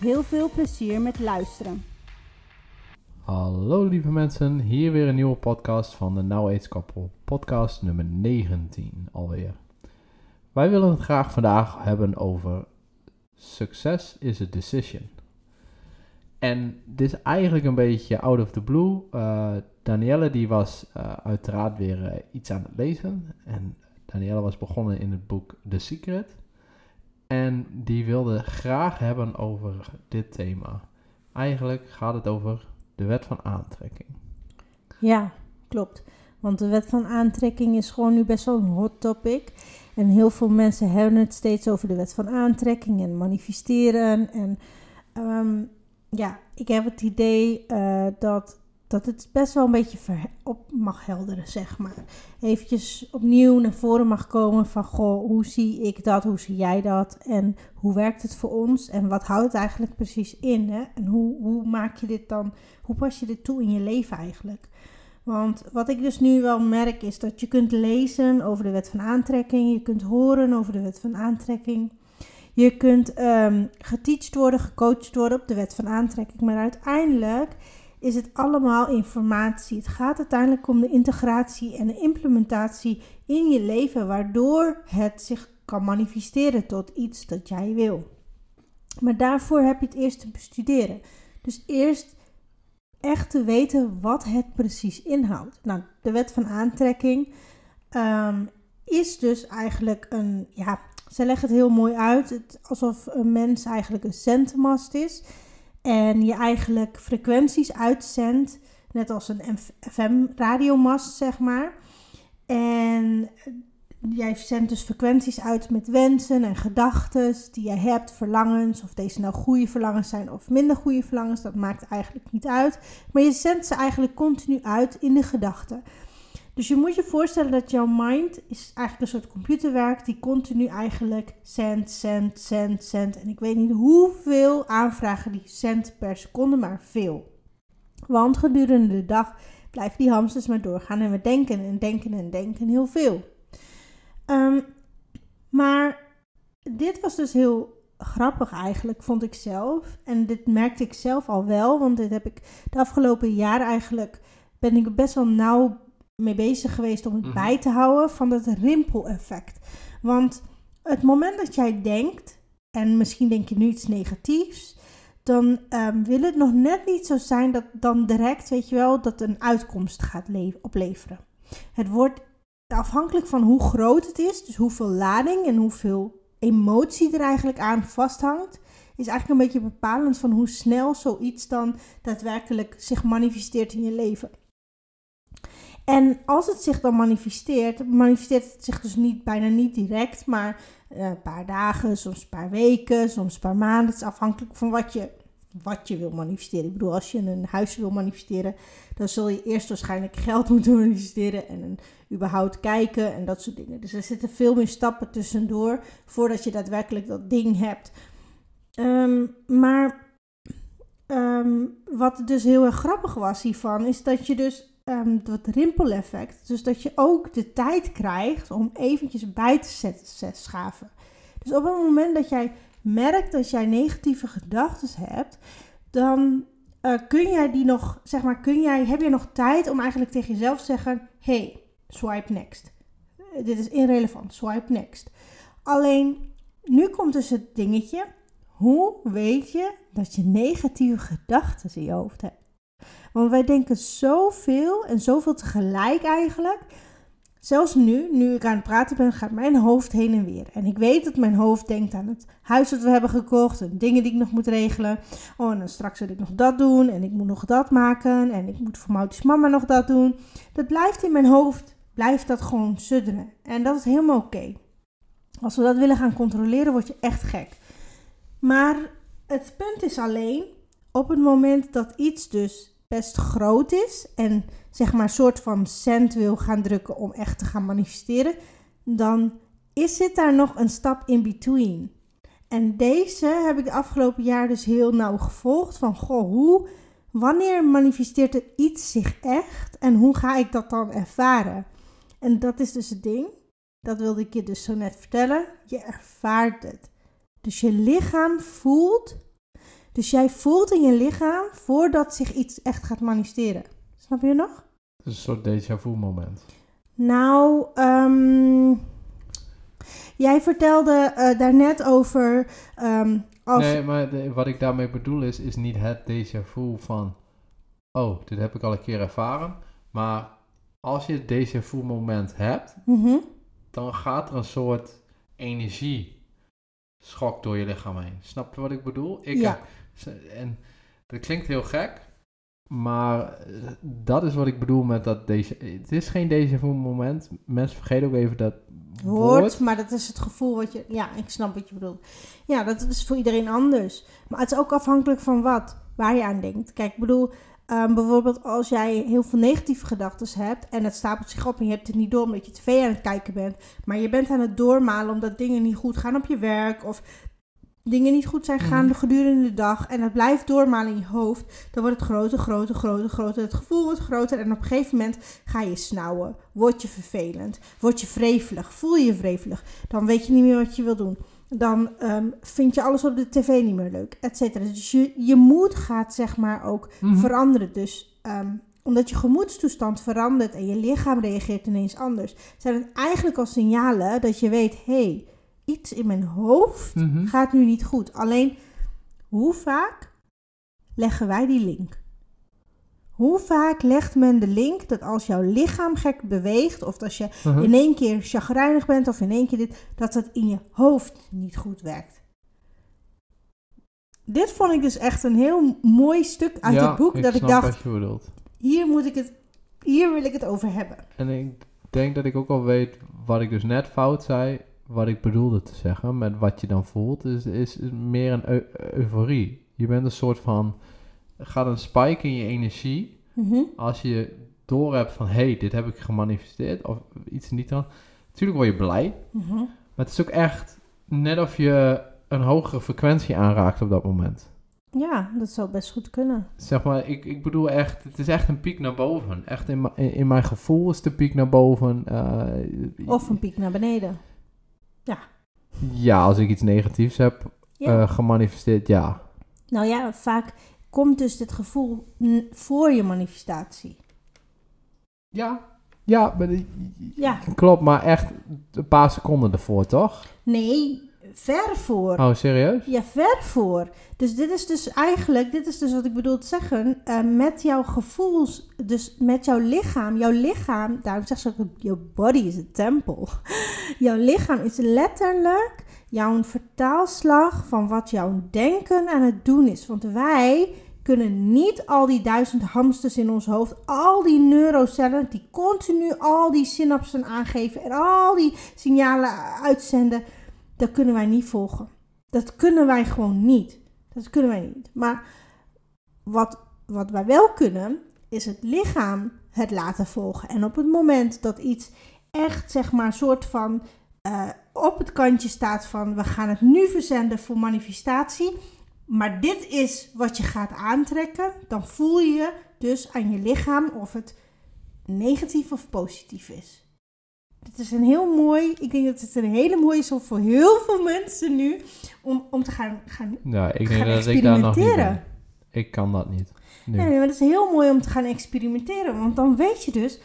Heel veel plezier met luisteren. Hallo lieve mensen, hier weer een nieuwe podcast van de Now Age Couple, podcast nummer 19 alweer. Wij willen het graag vandaag hebben over success is a decision. En dit is eigenlijk een beetje out of the blue. Uh, Danielle die was uh, uiteraard weer uh, iets aan het lezen. En Danielle was begonnen in het boek The Secret. En die wilde graag hebben over dit thema. Eigenlijk gaat het over de wet van aantrekking. Ja, klopt. Want de wet van aantrekking is gewoon nu best wel een hot topic. En heel veel mensen hebben het steeds over de wet van aantrekking en manifesteren. En um, ja, ik heb het idee uh, dat, dat het best wel een beetje op mag helderen, zeg maar. Eventjes opnieuw naar voren mag komen van, goh, hoe zie ik dat, hoe zie jij dat en hoe werkt het voor ons en wat houdt het eigenlijk precies in? Hè? En hoe, hoe maak je dit dan, hoe pas je dit toe in je leven eigenlijk? Want wat ik dus nu wel merk is dat je kunt lezen over de wet van aantrekking, je kunt horen over de wet van aantrekking. Je kunt um, geteacht worden, gecoacht worden op de wet van aantrekking. Maar uiteindelijk is het allemaal informatie. Het gaat uiteindelijk om de integratie en de implementatie in je leven, waardoor het zich kan manifesteren tot iets dat jij wil. Maar daarvoor heb je het eerst te bestuderen. Dus eerst echt te weten wat het precies inhoudt. Nou, de wet van aantrekking um, is dus eigenlijk een, ja, ze leggen het heel mooi uit. Het, alsof een mens eigenlijk een zendmast is. En je eigenlijk frequenties uitzendt. Net als een FM-radiomast, zeg maar. En jij zendt dus frequenties uit met wensen en gedachten die je hebt, verlangens. Of deze nou goede verlangens zijn of minder goede verlangens, dat maakt eigenlijk niet uit. Maar je zendt ze eigenlijk continu uit in de gedachten. Dus je moet je voorstellen dat jouw mind is eigenlijk een soort computerwerk die continu eigenlijk zendt, zendt, zendt, zendt. En ik weet niet hoeveel aanvragen die zendt per seconde, maar veel. Want gedurende de dag blijven die hamsters maar doorgaan en we denken en denken en denken heel veel. Um, maar dit was dus heel grappig eigenlijk, vond ik zelf. En dit merkte ik zelf al wel, want dit heb ik de afgelopen jaren eigenlijk, ben ik best wel nauw mee bezig geweest om het mhm. bij te houden van dat rimpeleffect. Want het moment dat jij denkt, en misschien denk je nu iets negatiefs, dan um, wil het nog net niet zo zijn dat dan direct, weet je wel, dat een uitkomst gaat opleveren. Het wordt afhankelijk van hoe groot het is, dus hoeveel lading en hoeveel emotie er eigenlijk aan vasthangt, is eigenlijk een beetje bepalend van hoe snel zoiets dan daadwerkelijk zich manifesteert in je leven. En als het zich dan manifesteert, manifesteert het zich dus niet, bijna niet direct, maar uh, een paar dagen, soms een paar weken, soms een paar maanden. Het is afhankelijk van wat je, wat je wil manifesteren. Ik bedoel, als je een huis wil manifesteren, dan zul je eerst waarschijnlijk geld moeten manifesteren en überhaupt kijken en dat soort dingen. Dus er zitten veel meer stappen tussendoor voordat je daadwerkelijk dat ding hebt. Um, maar um, wat dus heel erg grappig was hiervan, is dat je dus um, dat rimpeleffect. Dus dat je ook de tijd krijgt om eventjes bij te zetten, schaven. Dus op het moment dat jij merkt dat jij negatieve gedachten hebt, dan uh, kun jij die nog, zeg maar, kun jij, heb je nog tijd om eigenlijk tegen jezelf te zeggen: hey, swipe next. Uh, dit is irrelevant, swipe next. Alleen, nu komt dus het dingetje. Hoe weet je dat je negatieve gedachten in je hoofd hebt? Want wij denken zoveel en zoveel tegelijk eigenlijk. Zelfs nu, nu ik aan het praten ben, gaat mijn hoofd heen en weer. En ik weet dat mijn hoofd denkt aan het huis dat we hebben gekocht. En dingen die ik nog moet regelen. Oh, en dan straks wil ik nog dat doen. En ik moet nog dat maken. En ik moet voor Mautis mama nog dat doen. Dat blijft in mijn hoofd, blijft dat gewoon sudderen. En dat is helemaal oké. Als we dat willen gaan controleren, word je echt gek. Maar Het punt is alleen, op het moment dat iets dus best groot is en zeg maar een soort van cent wil gaan drukken om echt te gaan manifesteren, dan is zit daar nog een stap in between. En deze heb ik de afgelopen jaar dus heel nauw gevolgd van goh, hoe, wanneer manifesteert er iets zich echt en hoe ga ik dat dan ervaren? En dat is dus het ding, dat wilde ik je dus zo net vertellen, je ervaart het. Dus je lichaam voelt dus jij voelt in je lichaam voordat zich iets echt gaat manifesteren. Snap je nog? Het is een soort déjà vu moment. Nou, ehm, jij vertelde uh, daarnet over. Um, als... Nee, maar wat ik daarmee bedoel is, is niet het déjà vu van. Oh, dit heb ik al een keer ervaren. Maar als je het déjà vu moment hebt, mhm. dan gaat er een soort energie schok door je lichaam heen. Snap je wat ik bedoel? Ik, ja. En dat klinkt heel gek, maar eh, dat is wat ik bedoel met dat deze. Het is geen deze moment. Mensen vergeten ook even dat woord, woord. Maar dat is het gevoel wat je. Ja, ik snap wat je bedoelt. Ja, dat is voor iedereen anders. Maar het is ook afhankelijk van wat, waar je aan denkt. Kijk, ik bedoel. Um, bijvoorbeeld als jij heel veel negatieve gedachten hebt en het stapelt zich op en je hebt het niet door omdat je tv aan het kijken bent, maar je bent aan het doormalen omdat dingen niet goed gaan op je werk of dingen niet goed zijn gegaan mm. gedurende de dag en het blijft doormalen in je hoofd, dan wordt het groter, groter, groter, groter. Het gevoel wordt groter en op een gegeven moment ga je snauwen. Word je vervelend, word je vrevelig, voel je je vrevelig, dan weet je niet meer wat je wil doen. Dan um, vind je alles op de tv niet meer leuk, et cetera. Dus je, je moed gaat zeg maar ook mhm. veranderen. Dus um, omdat je gemoedstoestand verandert en je lichaam reageert ineens anders, zijn het eigenlijk al signalen dat je weet, hé, hey, iets in mijn hoofd mhm. gaat nu niet goed. Alleen, hoe vaak leggen wij die link? Hoe vaak legt men de link dat als jouw lichaam gek beweegt, of als je mhm. in één keer chagrijnig bent, of in één keer dit, dat het in je hoofd niet goed werkt? Dit vond ik dus echt een heel mooi stuk uit het boek. dat ik dacht, hier moet ik het, hier wil ik het over hebben. En ik denk dat ik ook al weet wat ik dus net fout zei wat ik bedoelde te zeggen met wat je dan voelt, is, is, meer een euforie. Je bent een soort van, gaat een spike in je energie. Mhm. Als je door hebt van, hey, dit heb ik gemanifesteerd, of iets niet dan. Natuurlijk word je blij, mhm. maar het is ook echt net of je een hogere frequentie aanraakt op dat moment. Ja, dat zou best goed kunnen. Zeg maar, ik, ik bedoel echt, het is echt een piek naar boven. Echt in, in, in mijn gevoel is de piek naar boven. Uh, of een piek naar beneden. Ja. Ja, als ik iets negatiefs heb eh, gemanifesteerd, ja. Nou ja, vaak komt dus dit gevoel voor je manifestatie. Ja, ja, ja, klopt, maar echt een paar seconden ervoor, toch? Nee, ver voor. Oh, serieus? Ja, ver voor. Dus dit is dus eigenlijk, dit is dus wat ik bedoel te zeggen, uh, met jouw gevoels, dus met jouw lichaam. Jouw lichaam, daarom zeg ze ook, jouw body is een tempel. jouw lichaam is letterlijk jouw vertaalslag van wat jouw denken aan het doen is. Want wij kunnen niet al die duizend hamsters in ons hoofd, al die neurocellen die continu al die synapsen aangeven en al die signalen uitzenden dat kunnen wij niet volgen. Dat kunnen wij gewoon niet. Dat kunnen wij niet. Maar wat, wat wij wel kunnen, is het lichaam het laten volgen. En op het moment dat iets echt, zeg maar, soort van uh, op het kantje staat van we gaan het nu verzenden voor manifestatie. Maar dit is wat je gaat aantrekken. Dan voel je dus aan je lichaam of het negatief of positief is. Het is een heel mooi, ik denk dat het een hele mooie is voor heel veel mensen nu om, om te gaan, gaan Ja, ik denk dat ik daar nog niet ben. Ik kan dat niet. Nee, maar het is heel mooi om te gaan experimenteren, want dan weet je dus,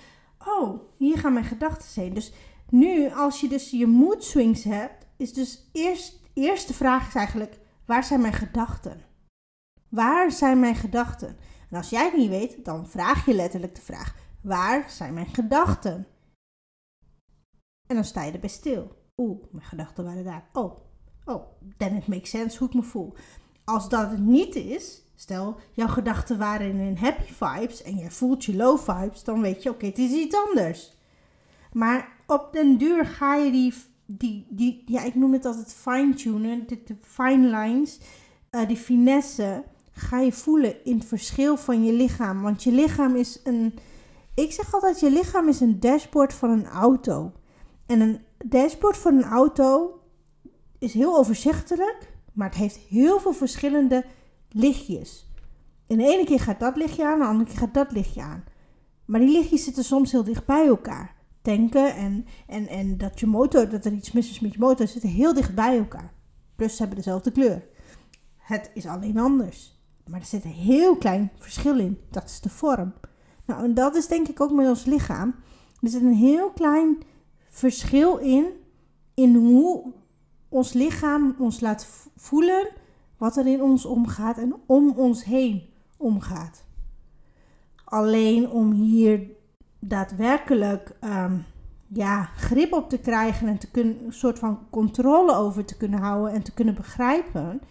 oh, hier gaan mijn gedachten heen. Dus nu, als je dus je mood swings hebt, is dus eerst, eerste vraag is eigenlijk, waar zijn mijn gedachten? Waar zijn mijn gedachten? En als jij het niet weet, dan vraag je letterlijk de vraag, waar zijn mijn gedachten? En dan sta je erbij stil. Oeh, mijn gedachten waren daar. Oh, oh, then it makes sense hoe ik me voel. Als dat het niet is, stel jouw gedachten waren in happy vibes en jij voelt je low vibes, dan weet je, oké, het is iets anders. Maar op den duur ga je die, die, die ja, ik noem het altijd fine-tunen, de, de fine lines, eh, die finesse ga je voelen in het verschil van je lichaam. Want je lichaam is een. Ik zeg altijd: je lichaam is een dashboard van een auto. En een dashboard van een auto is heel overzichtelijk, maar het heeft heel veel verschillende lichtjes. En de ene keer gaat dat lichtje aan, de andere keer gaat dat lichtje aan. Maar die lichtjes zitten soms heel dicht bij elkaar. Tanken en, en, en dat je motor, dat er iets mis is met je motor, zitten heel dicht bij elkaar. Plus ze hebben dezelfde kleur. Het is alleen anders. Maar er zit een heel klein verschil in. Dat is de vorm. Nou, en dat is denk ik ook met ons lichaam. Er zit een heel klein verschil in, in hoe ons lichaam ons laat voelen wat er in ons omgaat en om ons heen omgaat. Alleen om hier daadwerkelijk um, ja, grip op te krijgen en te kunnen, een soort van controle over te kunnen houden en te kunnen begrijpen.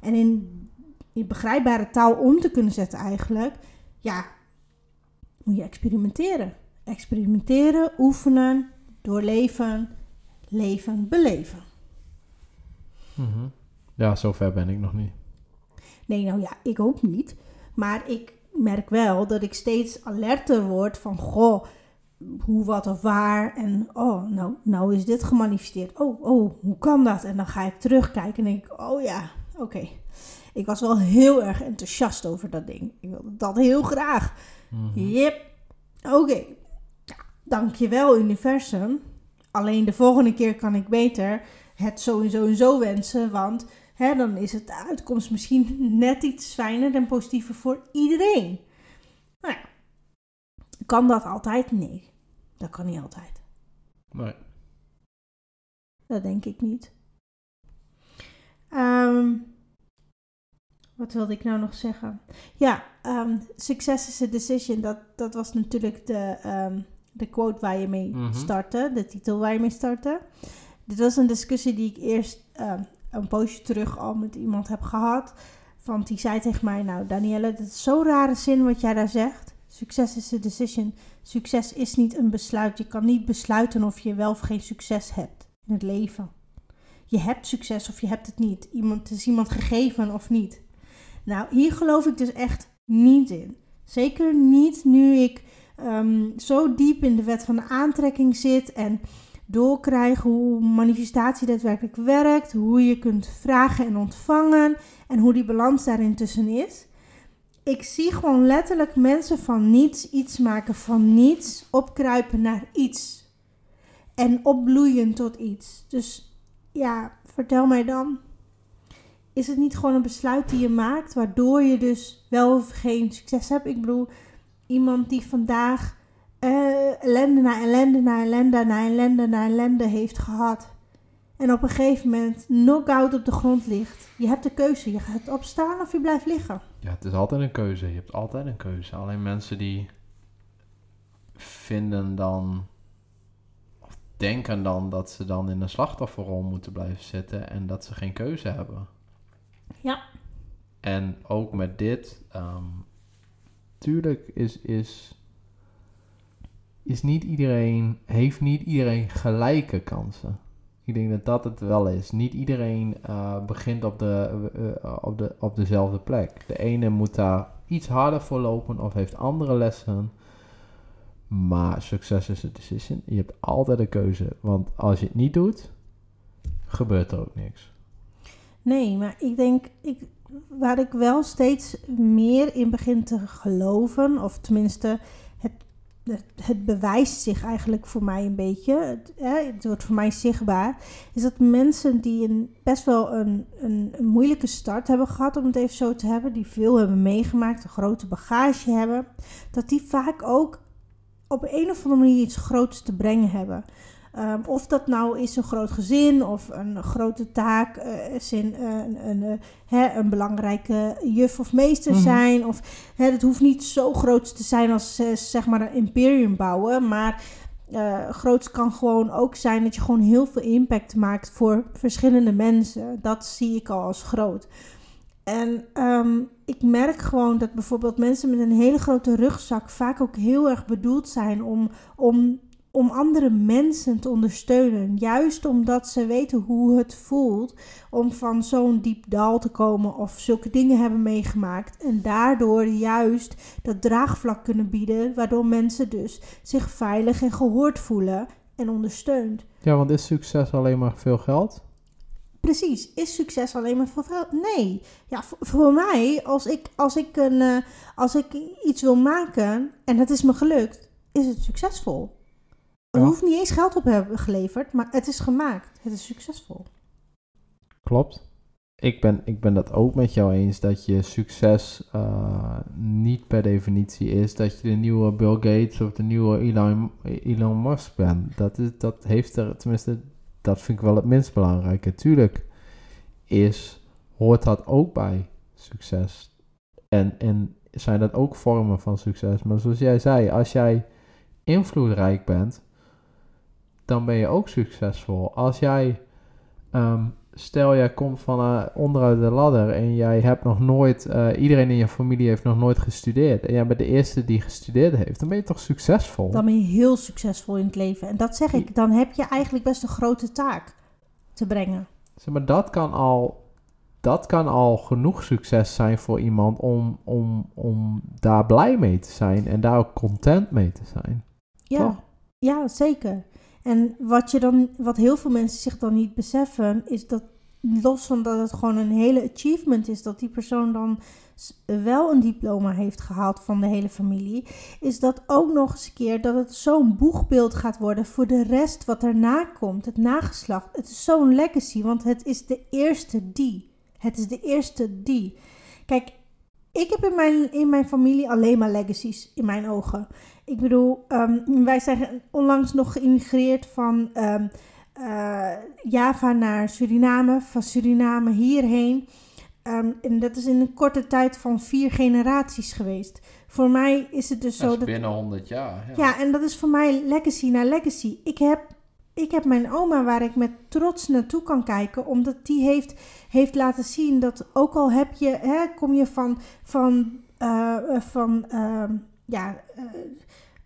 En in, in begrijpbare taal om te kunnen zetten eigenlijk. Ja, moet je experimenteren. Experimenteren, oefenen, doorleven, leven, beleven. Mm Ja, zover ben ik nog niet. Nee, nou ja, ik ook niet. Maar ik merk wel dat ik steeds alerter word van, goh, hoe, wat of waar. En oh, nou, nou is dit gemanifesteerd. Oh, oh, hoe kan dat? En dan ga ik terugkijken en denk ik, oh ja, oké. Ik was wel heel erg enthousiast over dat ding. Ik wilde dat heel graag. Mm Yep, oké. Okay. Dankjewel, universum. Alleen de volgende keer kan ik beter het zo en zo en zo wensen. Want hè, dan is het de uitkomst misschien net iets fijner en positiever voor iedereen. Nou ja, kan dat altijd? Nee, dat kan niet altijd. Nee. Dat denk ik niet. Um, wat wilde ik nou nog zeggen? Ja, um, success is a decision. Dat, dat was natuurlijk de, um, de quote waar je mee mm startte. De titel waar je mee startte. Dit was een discussie die ik eerst um, een poosje terug al met iemand heb gehad. Want die zei tegen mij, nou Danielle, dat is zo'n rare zin wat jij daar zegt. Succes is a decision. Succes is niet een besluit. Je kan niet besluiten of je wel of geen succes hebt in het leven. Je hebt succes of je hebt het niet. Iemand, het is iemand gegeven of niet. Nou, hier geloof ik dus echt niet in. Zeker niet nu ik um, zo diep in de wet van de aantrekking zit en doorkrijg hoe manifestatie daadwerkelijk werkt, hoe je kunt vragen en ontvangen en hoe die balans daarin tussen is. Ik zie gewoon letterlijk mensen van niets iets maken, van niets opkruipen naar iets en opbloeien tot iets. Dus ja, vertel mij dan is het niet gewoon een besluit die je maakt, waardoor je dus wel of geen succes hebt? Ik bedoel, iemand die vandaag uh, ellende na ellende na ellende na ellende na ellende heeft gehad. En op een gegeven moment knock-out op de grond ligt. Je hebt de keuze. Je gaat opstaan of je blijft liggen. Ja, het is altijd een keuze. Je hebt altijd een keuze. Alleen mensen die vinden dan... Of denken dan dat ze dan in een slachtofferrol moeten blijven zitten... en dat ze geen keuze hebben. Ja. En ook met dit, um, tuurlijk is, is, is niet iedereen, heeft niet iedereen gelijke kansen. Ik denk dat dat het wel is. Niet iedereen uh, begint op, de, uh, op, de, op dezelfde plek. De ene moet daar iets harder voor lopen of heeft andere lessen. Maar succes is een decision. Je hebt altijd een keuze. Want als je het niet doet, gebeurt er ook niks. Nee, maar ik denk, ik, waar ik wel steeds meer in begin te geloven, of tenminste, het, het, bewijst zich eigenlijk voor mij een beetje, het, hè, het, wordt voor mij zichtbaar, is dat mensen die een, best wel een, een, een moeilijke start hebben gehad, om het even zo te hebben, die veel hebben meegemaakt, een grote bagage hebben, dat die vaak ook op een of andere manier iets groots te brengen hebben. Um, of dat nou is een groot gezin of een grote taak, uh, is in, uh, een, een, uh, een belangrijke juf of meester mhm. zijn. Of het hoeft niet zo groot te zijn als zeg maar een imperium bouwen. Maar groot kan gewoon ook zijn dat je gewoon heel veel impact maakt voor verschillende mensen. Dat zie ik al als groot. En um, ik merk gewoon dat bijvoorbeeld mensen met een hele grote rugzak vaak ook heel erg bedoeld zijn om, om om andere mensen te ondersteunen. Juist omdat ze weten hoe het voelt om van zo'n diep dal te komen of zulke dingen hebben meegemaakt. En daardoor juist dat draagvlak kunnen bieden, waardoor mensen dus zich veilig en gehoord voelen en ondersteund. Ja, want is succes alleen maar veel geld? Precies, is succes alleen maar voor vrouwen? Nee. Ja, voor, voor mij, als ik, als, ik een, uh, als ik iets wil maken en het is me gelukt, is het succesvol. Er hoeft niet eens geld op te hebben geleverd, maar het is gemaakt. Het is succesvol. Klopt. Ik ben, ik ben dat ook met jou eens dat je succes eh, niet per definitie is dat je de nieuwe Bill Gates of de nieuwe Elon, Elon Musk bent. Dat, is, dat heeft er, tenminste, dat vind ik wel het minst belangrijke. Tuurlijk is, hoort dat ook bij succes. En, en zijn dat ook vormen van succes. Maar zoals jij zei, als jij invloedrijk bent, dan ben je ook succesvol. Als jij, ehm, stel jij komt van eh, onderuit de ladder en jij hebt nog nooit, eh, iedereen in je familie heeft nog nooit gestudeerd en jij bent de eerste die gestudeerd heeft, dan ben je toch succesvol? Dan ben je heel succesvol in het leven. En dat zeg ik, dan heb je eigenlijk best een grote taak te brengen. Zeg maar, dat kan al, dat kan al genoeg succes zijn voor iemand om, om, om daar blij mee te zijn en daar ook content mee te zijn. Ja, Toch? ja zeker. En wat, je dan, wat heel veel mensen zich dan niet beseffen, is dat los van dat het gewoon een hele achievement is, dat die persoon dan wel een diploma heeft gehaald van de hele familie, is dat ook nog eens een keer dat het zo'n boegbeeld gaat worden voor de rest wat erna komt, het nageslacht. Het is zo'n legacy, want het is de eerste die. Het is de eerste die. Kijk, ik heb in mijn, in mijn familie alleen maar legacies in mijn ogen. Ik bedoel, ehm, wij zijn onlangs nog geïmigreerd van ehm, eh, Java naar Suriname, van Suriname hierheen. Ehm, en dat is in een korte tijd van vier generaties geweest. Voor mij is het dus zo dat. binnen 100 jaar. Ja, en dat is voor mij legacy na legacy. Ik heb, ik heb mijn oma waar ik met trots naartoe kan kijken, omdat die heeft, heeft laten zien dat ook al heb je, hè, kom je van, van, eh, eh, van ehm, ja, eh,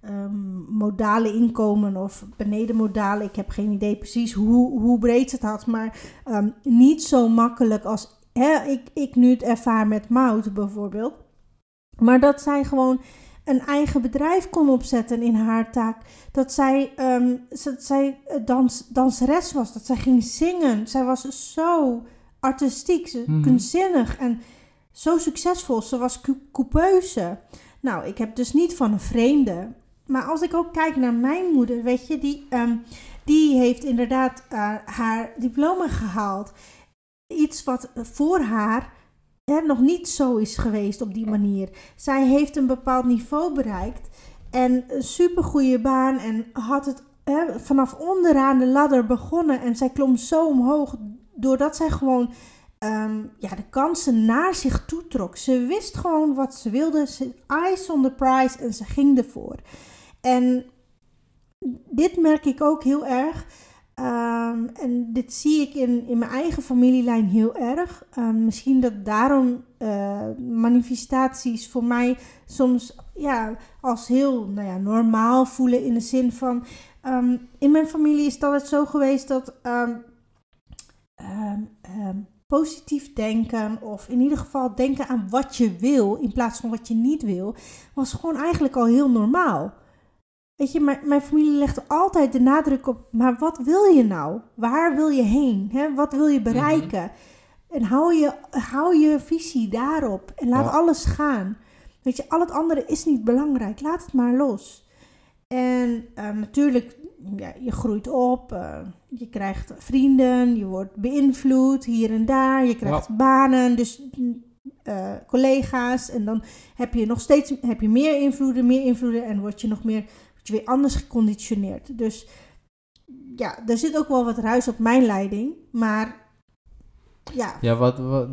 ehm, modale inkomen of beneden modale, ik heb geen idee precies hoe, hoe breed het had, maar ehm, niet zo makkelijk als hè, ik, ik nu het ervaar met Mout bijvoorbeeld. Maar dat zij gewoon een eigen bedrijf kon opzetten in haar taak. Dat zij, ehm, dat zij dans, danseres was, dat zij ging zingen. Zij was zo artistiek, ze- Mhm. kunstzinnig en zo succesvol. Ze was cou- coupeuse. Nou, ik heb dus niet van een vreemde. Maar als ik ook kijk naar mijn moeder, weet je, die, ehm, die heeft inderdaad eh, haar diploma gehaald. Iets wat voor haar hè, nog niet zo is geweest op die manier. Zij heeft een bepaald niveau bereikt en een supergoeie baan en had het hè, vanaf onderaan de ladder begonnen en zij klom zo omhoog doordat zij gewoon ehm, ja, de kansen naar zich toe trok. Ze wist gewoon wat ze wilde, ze eyes on the prize en ze ging ervoor. En dit merk ik ook heel erg. Ehm, en dit zie ik in, in mijn eigen familielijn heel erg. Ehm, misschien dat daarom eh, manifestaties voor mij soms ja, als heel nou ja, normaal voelen. In de zin van, ehm, in mijn familie is het altijd zo geweest dat positief denken, of in ieder geval denken aan wat je wil in plaats van wat je niet wil, was gewoon eigenlijk al heel normaal. Weet je, mijn, mijn familie legt altijd de nadruk op, maar wat wil je nou? Waar wil je heen? Hè? Wat wil je bereiken? En hou je, hou je visie daarop en laat Ja. alles gaan. Weet je, al het andere is niet belangrijk. Laat het maar los. En eh, natuurlijk, ja, je groeit op, eh, je krijgt vrienden, je wordt beïnvloed hier en daar, je krijgt banen, dus eh, collega's. En dan heb je nog steeds heb je meer invloeden, meer invloeden en word je nog meer je weer anders geconditioneerd. Dus ja, er zit ook wel wat ruis op mijn leiding, maar ja, Ja, wat, wat,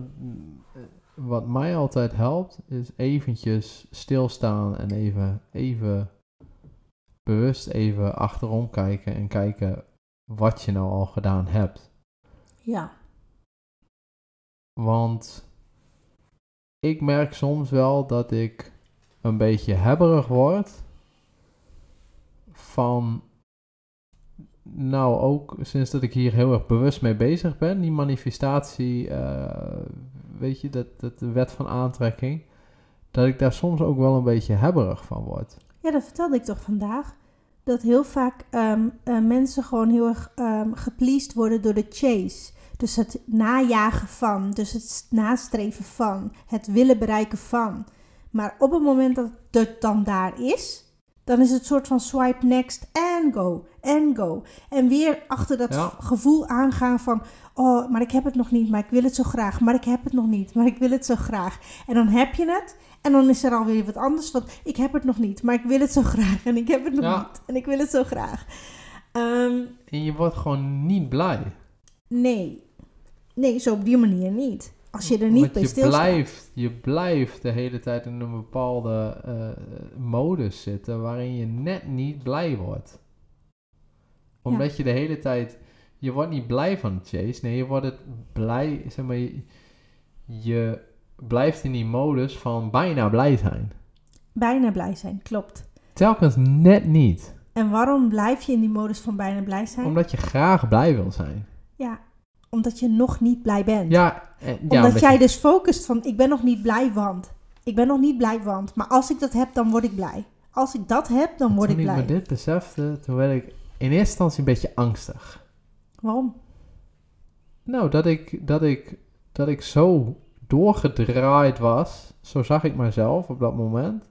wat mij altijd helpt, is eventjes stilstaan en even, even bewust even achterom kijken en kijken wat je nou al gedaan hebt. ja, Want ik merk soms wel dat ik een beetje hebberig word van nou ook sinds dat ik hier heel erg bewust mee bezig ben, die manifestatie, eh, weet je, dat, dat de wet van aantrekking, dat ik daar soms ook wel een beetje hebberig van word. Ja, dat vertelde ik toch vandaag. Dat heel vaak ehm, eh, mensen gewoon heel erg um, gepleased worden door de chase. Dus het najagen van, dus het nastreven van, het willen bereiken van. Maar op het moment dat het dan daar is, dan is het soort van swipe next and go, and go. En weer achter dat Ja. gevoel aangaan van, oh, maar ik heb het nog niet, maar ik wil het zo graag. Maar ik heb het nog niet, maar ik wil het zo graag. En dan heb je het en dan is er alweer wat anders, want ik heb het nog niet, maar ik wil het zo graag. En ik heb het nog Ja. niet en ik wil het zo graag. Ehm, En je wordt gewoon niet blij. nee, nee, zo op die manier niet. Als je er niet bij je stilstaat. blijft, je blijft de hele tijd in een bepaalde eh, modus zitten waarin je net niet blij wordt. Omdat je de hele tijd, je wordt niet blij van chase. Nee, je wordt het blij, zeg maar, je, je blijft in die modus van bijna blij zijn. Bijna blij zijn, klopt. Telkens net niet. En waarom blijf je in die modus van bijna blij zijn? Omdat je graag blij wil zijn. Ja, omdat je nog niet blij bent. Ja, ja omdat jij dus focust van, ik ben nog niet blij, want. Ik ben nog niet blij, want. Maar als ik dat heb, dan word ik blij. Als ik dat heb, dan word ik Toen ik blij. me dit besefte, toen werd ik in eerste instantie een beetje angstig. Waarom? Nou, dat ik, dat ik, dat ik zo doorgedraaid was, zo zag ik mezelf op dat moment,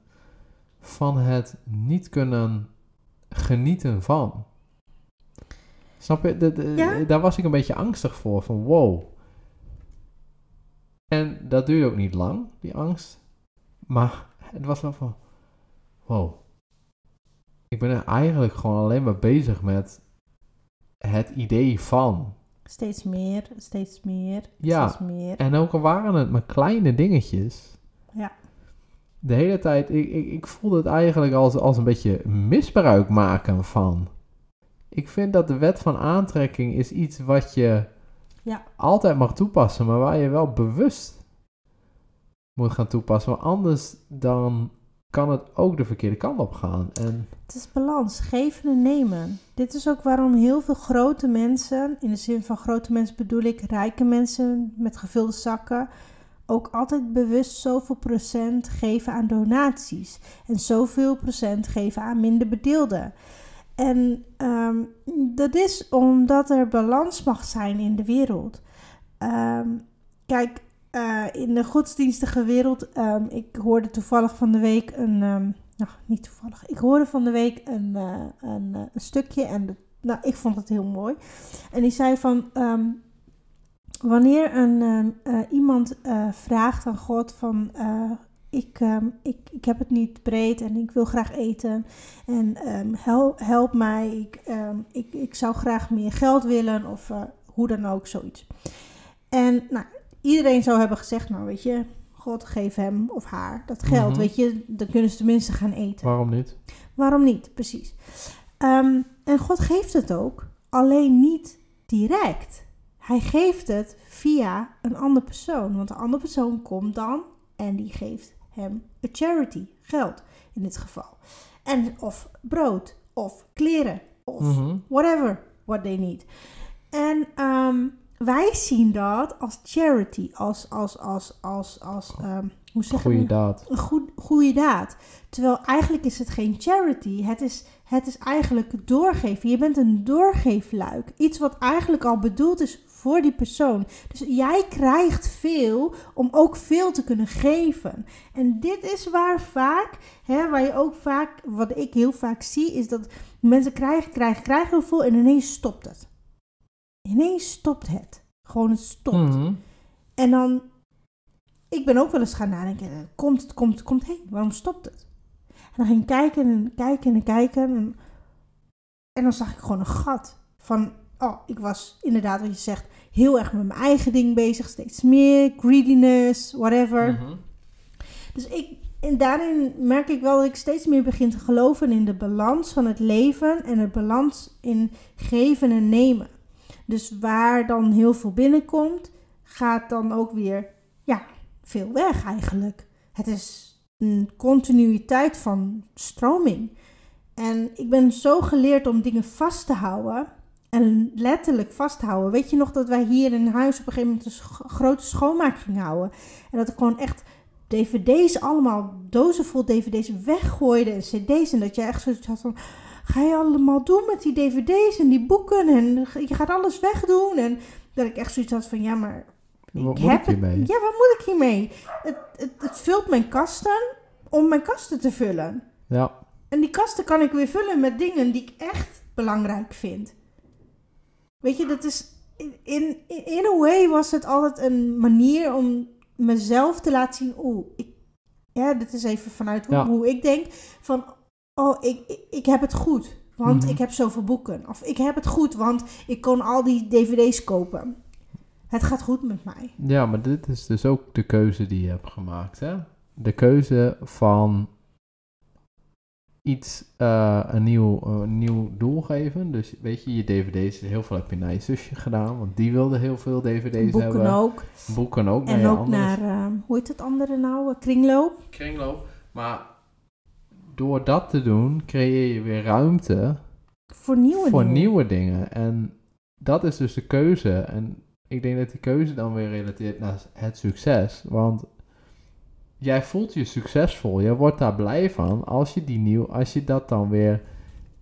van het niet kunnen genieten van. Snap je? De- de- Ja? Daar was ik een beetje angstig voor, van wow. En dat duurde ook niet lang, die angst. Maar het was wel van, wow. Ik ben er eigenlijk gewoon alleen maar bezig met het idee van. Steeds meer, steeds meer, Ja. steeds meer. En ook al waren het maar kleine dingetjes. Ja. De hele tijd, ik, ik, ik voelde het eigenlijk als, als een beetje misbruik maken van. Ik vind dat de wet van aantrekking is iets wat je Ja. altijd mag toepassen, maar waar je wel bewust moet gaan toepassen. Want anders dan kan het ook de verkeerde kant op gaan. En Het is balans, geven en nemen. Dit is ook waarom heel veel grote mensen, in de zin van grote mensen bedoel ik rijke mensen met gevulde zakken, ook altijd bewust zoveel procent geven aan donaties. En zoveel procent geven aan minder bedeelden. En ehm, dat is omdat er balans mag zijn in de wereld. Ehm, kijk, eh, in de godsdienstige wereld, ehm, ik hoorde toevallig van de week een, nou niet toevallig, ik hoorde van de week een, eh, een, eh, een stukje en nou, ik vond het heel mooi. En die zei van, wanneer een, iemand vraagt aan God van, ik, ehm, ik, ik heb het niet breed en ik wil graag eten en ehm, help, help mij, ik, ehm, ik, ik zou graag meer geld willen of eh, hoe dan ook, zoiets. En nou, iedereen zou hebben gezegd, nou weet je, God geef hem of haar dat geld, Mhm. weet je, dan kunnen ze tenminste gaan eten. waarom niet? Waarom niet? Precies. En God geeft het ook, alleen niet direct. Hij geeft het via een andere persoon. Want de andere persoon komt dan en die geeft hem een charity, geld in dit geval. En of brood, of kleren, of Mhm. whatever what they need. En ehm, wij zien dat als charity, als, als, als, als, als, ehm, hoe zeg Goeie dat? daad. een goed, goede daad. Terwijl eigenlijk is het geen charity. Het is, het is eigenlijk doorgeven. Je bent een doorgeefluik. Iets wat eigenlijk al bedoeld is voor die persoon. Dus jij krijgt veel om ook veel te kunnen geven. En dit is waar vaak, hè, waar je ook vaak, wat ik heel vaak zie, is dat mensen krijgen, krijgen, krijgen heel veel en ineens stopt het. Ineens stopt het. Gewoon het stopt. Mhm. En dan, ik ben ook wel eens gaan nadenken, eh, komt het, komt het, komt hé, waarom stopt het? En dan ging ik kijken en kijken en kijken en, en dan zag ik gewoon een gat van, oh, ik was inderdaad wat je zegt, heel erg met mijn eigen ding bezig, steeds meer, greediness, whatever. Mhm. Dus ik, en daarin merk ik wel dat ik steeds meer begin te geloven in de balans van het leven en het balans in geven en nemen. Dus waar dan heel veel binnenkomt, gaat dan ook weer, ja, veel weg eigenlijk. Het is een continuïteit van stroming. En ik ben zo geleerd om dingen vast te houden. En letterlijk vasthouden. Weet je nog dat wij hier in huis op een gegeven moment een grote schoonmaak gingen houden? En dat ik gewoon echt dvd's, allemaal dozen vol dvd's weggooide en cd's. En dat je echt zoiets had van, ga je allemaal doen met die dvd's en die boeken? En je gaat alles wegdoen. En dat ik echt zoiets had van, ja, maar Wat moet heb ik hiermee? het- Ja, wat moet ik hiermee? Het, het, het vult mijn kasten om mijn kasten te vullen. Ja, En die kasten kan ik weer vullen met dingen die ik echt belangrijk vind. Weet je, dat is. In, in, in a way was het altijd een manier om mezelf te laten zien. Oeh, ik. Ja, dit is even vanuit hoe, Ja. hoe ik denk. Van, oh, ik, ik, ik heb het goed. Want Mhm. ik heb zoveel boeken. Of ik heb het goed, want ik kon al die dvd's kopen. Het gaat goed met mij. ja, maar dit is dus ook de keuze die je hebt gemaakt, hè? De keuze van iets, eh, een, nieuw, een nieuw doel geven. Dus weet je, je dvd's, heel veel heb je naar je zusje gedaan, want die wilde heel veel dvd's Boeken hebben. ook. Boeken ook. En ook naar, eh, hoe heet het andere nou? Eh, Kringloop. kringloop. Maar door dat te doen, creëer je weer ruimte Voor nieuwe voor dingen. nieuwe dingen. En dat is dus de keuze. En ik denk dat die keuze dan weer relateert naar het succes. Want jij voelt je succesvol. Je wordt daar blij van als je, die nieuw, als je dat dan weer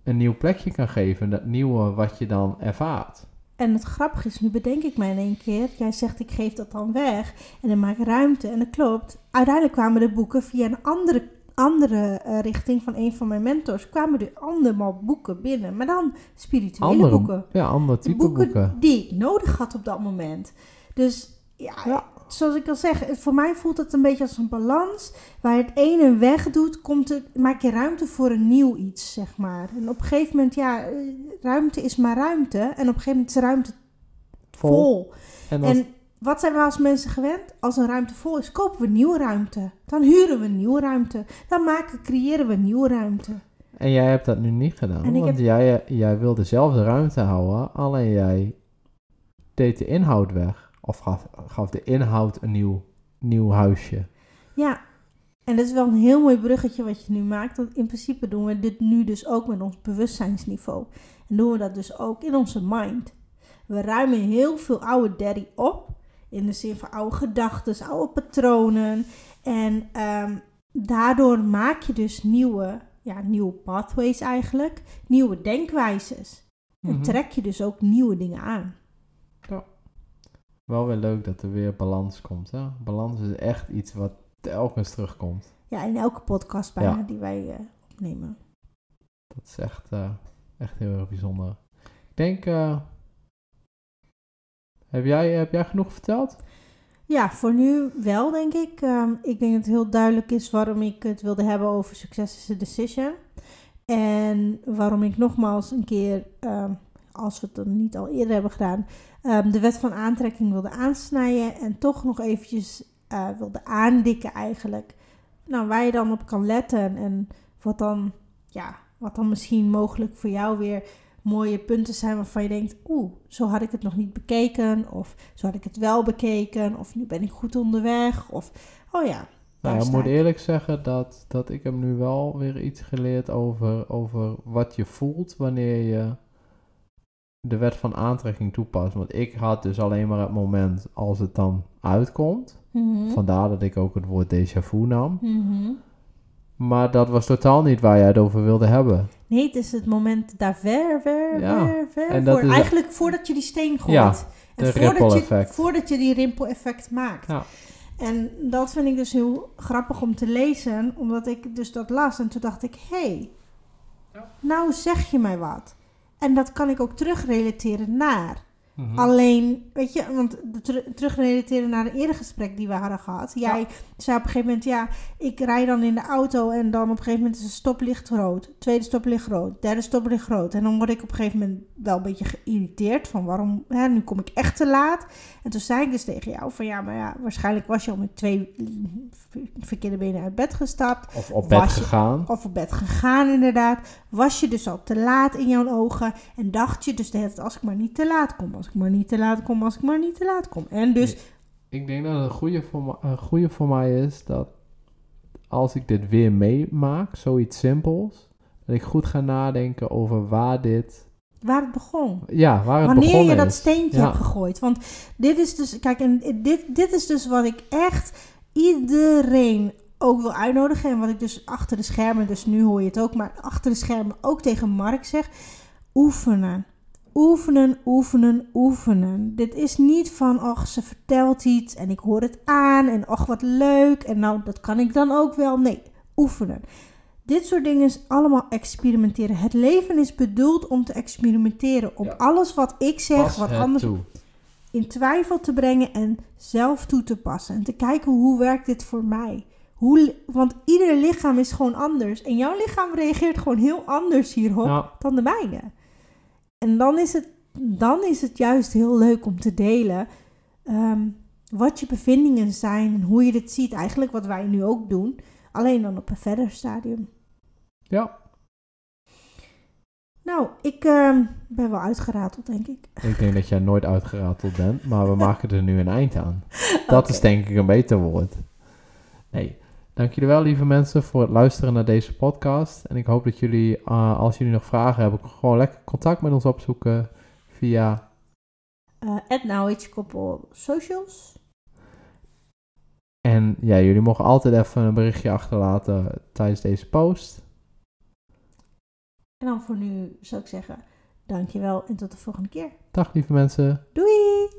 een nieuw plekje kan geven. Dat nieuwe wat je dan ervaart. En het grappige is, nu bedenk ik mij in één keer. Jij zegt, ik geef dat dan weg. En dan maak ik ruimte. En dat klopt. Uiteindelijk kwamen de boeken via een andere, andere eh, richting van een van mijn mentors. Kwamen er allemaal boeken binnen. Maar dan spirituele Andere boeken. Ja, ander De type boeken, boeken. die ik nodig had op dat moment. Dus ja, Ja. Zoals ik al zeg, voor mij voelt het een beetje als een balans. Waar het ene wegdoet, komt het, maak je ruimte voor een nieuw iets, zeg maar. En op een gegeven moment, ja, eh, ruimte is maar ruimte. En op een gegeven moment is ruimte Vol. vol. En als, En wat zijn we als mensen gewend? Als een ruimte vol is, kopen we nieuwe ruimte. Dan huren we nieuwe ruimte. Dan maken, creëren we nieuwe ruimte. En jij hebt dat nu niet gedaan. Want heb- jij, jij wil dezelfde ruimte houden, alleen jij deed de inhoud weg. Of gaf, gaf de inhoud een nieuw, nieuw huisje. Ja, en dat is wel een heel mooi bruggetje wat je nu maakt. Want in principe doen we dit nu dus ook met ons bewustzijnsniveau. En doen we dat dus ook in onze mind. We ruimen heel veel oude daddy op. In de zin van oude gedachten, oude patronen. En ehm, daardoor maak je dus nieuwe, ja, nieuwe pathways eigenlijk. Nieuwe denkwijzes. En Mhm. trek je dus ook nieuwe dingen aan. Wel weer leuk dat er weer balans komt. Hè? Balans is echt iets wat telkens terugkomt. Ja, in elke podcast bijna Ja. die wij eh, opnemen. Dat is echt, eh, echt heel erg bijzonder. Ik denk, eh, heb, jij, heb jij genoeg verteld? Ja, voor nu wel, denk ik. Ehm, ik denk dat het heel duidelijk is waarom ik het wilde hebben over Success is a Decision. En waarom ik nogmaals een keer, ehm, als we het dan niet al eerder hebben gedaan, ehm, de wet van aantrekking wilde aansnijden. En toch nog eventjes eh, wilde aandikken eigenlijk. Nou, waar je dan op kan letten en wat dan, ja, wat dan misschien mogelijk voor jou weer mooie punten zijn waarvan je denkt, oeh, zo had ik het nog niet bekeken. Of zo had ik het wel bekeken. Of nu ben ik goed onderweg. Of, oh ja, Nou, ik moet eerlijk zeggen dat, dat ik heb nu wel weer iets geleerd over, over wat je voelt wanneer je de wet van aantrekking toepast. Want ik had dus alleen maar het moment als het dan uitkomt. Mhm. Vandaar dat ik ook het woord déjà vu nam. Mhm. Maar dat was totaal niet waar jij het over wilde hebben. Nee, het is het moment daar ver, ver, Ja, ver, ver en dat voor. is- Eigenlijk voordat je die steen gooit. Ja, en de voordat je, effect. Voordat je die rimpel-effect maakt. Ja. En dat vind ik dus heel grappig om te lezen. Omdat ik dus dat las. En toen dacht ik, hé, hey, Ja. nou zeg je mij wat. En dat kan ik ook terugrelateren naar. Mhm. Alleen, weet je, want ter- terugrelateren naar een eerder gesprek die we hadden gehad. Jij zei op een gegeven moment, ja, ik rij dan in de auto en dan op een gegeven moment is een stoplicht rood. Tweede stoplicht rood, derde stoplicht rood. En dan word ik op een gegeven moment wel een beetje geïrriteerd van waarom, hè, nu kom ik echt te laat. En toen zei ik dus tegen jou van ja, maar ja, waarschijnlijk was je al met twee verkeerde benen uit bed gestapt. Of op bed Was je- gegaan. Of op bed gegaan inderdaad. Was je dus al te laat in jouw ogen. En dacht je dus de hele tijd, als ik maar niet te laat kom. Als ik maar niet te laat kom, als ik maar niet te laat kom. En dus, Ik denk dat het een goede voor, me- een goede voor mij is dat als ik dit weer meemaak, zoiets simpels, dat ik goed ga nadenken over waar dit waar het begon. Ja, waar het Wanneer je dat steentje Ja. hebt gegooid. Want dit is dus, kijk, en dit, dit is dus wat ik echt iedereen ook wil uitnodigen. En wat ik dus achter de schermen, dus nu hoor je het ook, maar achter de schermen ook tegen Mark zeg. Oefenen. Oefenen, oefenen, oefenen. Dit is niet van, ach, ze vertelt iets en ik hoor het aan en ach, wat leuk. En nou, dat kan ik dan ook wel. Nee, oefenen. Dit soort dingen is allemaal experimenteren. Het leven is bedoeld om te experimenteren. Om Ja. alles wat ik zeg, Pas wat anders toe. in twijfel te brengen en zelf toe te passen. En te kijken hoe werkt dit voor mij. Hoe, want ieder lichaam is gewoon anders. En jouw lichaam reageert gewoon heel anders hierop dan de mijne. En dan is het, dan is het juist heel leuk om te delen ehm, wat je bevindingen zijn en hoe je dit ziet. Eigenlijk wat wij nu ook doen, alleen dan op een verder stadium. ja, Nou, ik ehm, ben wel uitgerateld, denk ik. ik denk dat jij nooit uitgerateld bent, maar we maken er nu een eind aan. Dat is denk ik een beter woord. Nee, dank jullie wel lieve mensen voor het luisteren naar deze podcast. En ik hoop dat jullie, eh, als jullie nog vragen hebben, gewoon lekker contact met ons opzoeken via... Eh Now It's Koppel Socials. En ja, jullie mogen altijd even een berichtje achterlaten tijdens deze post. En dan voor nu zou ik zeggen, dankjewel en tot de volgende keer. Dag lieve mensen. Doei!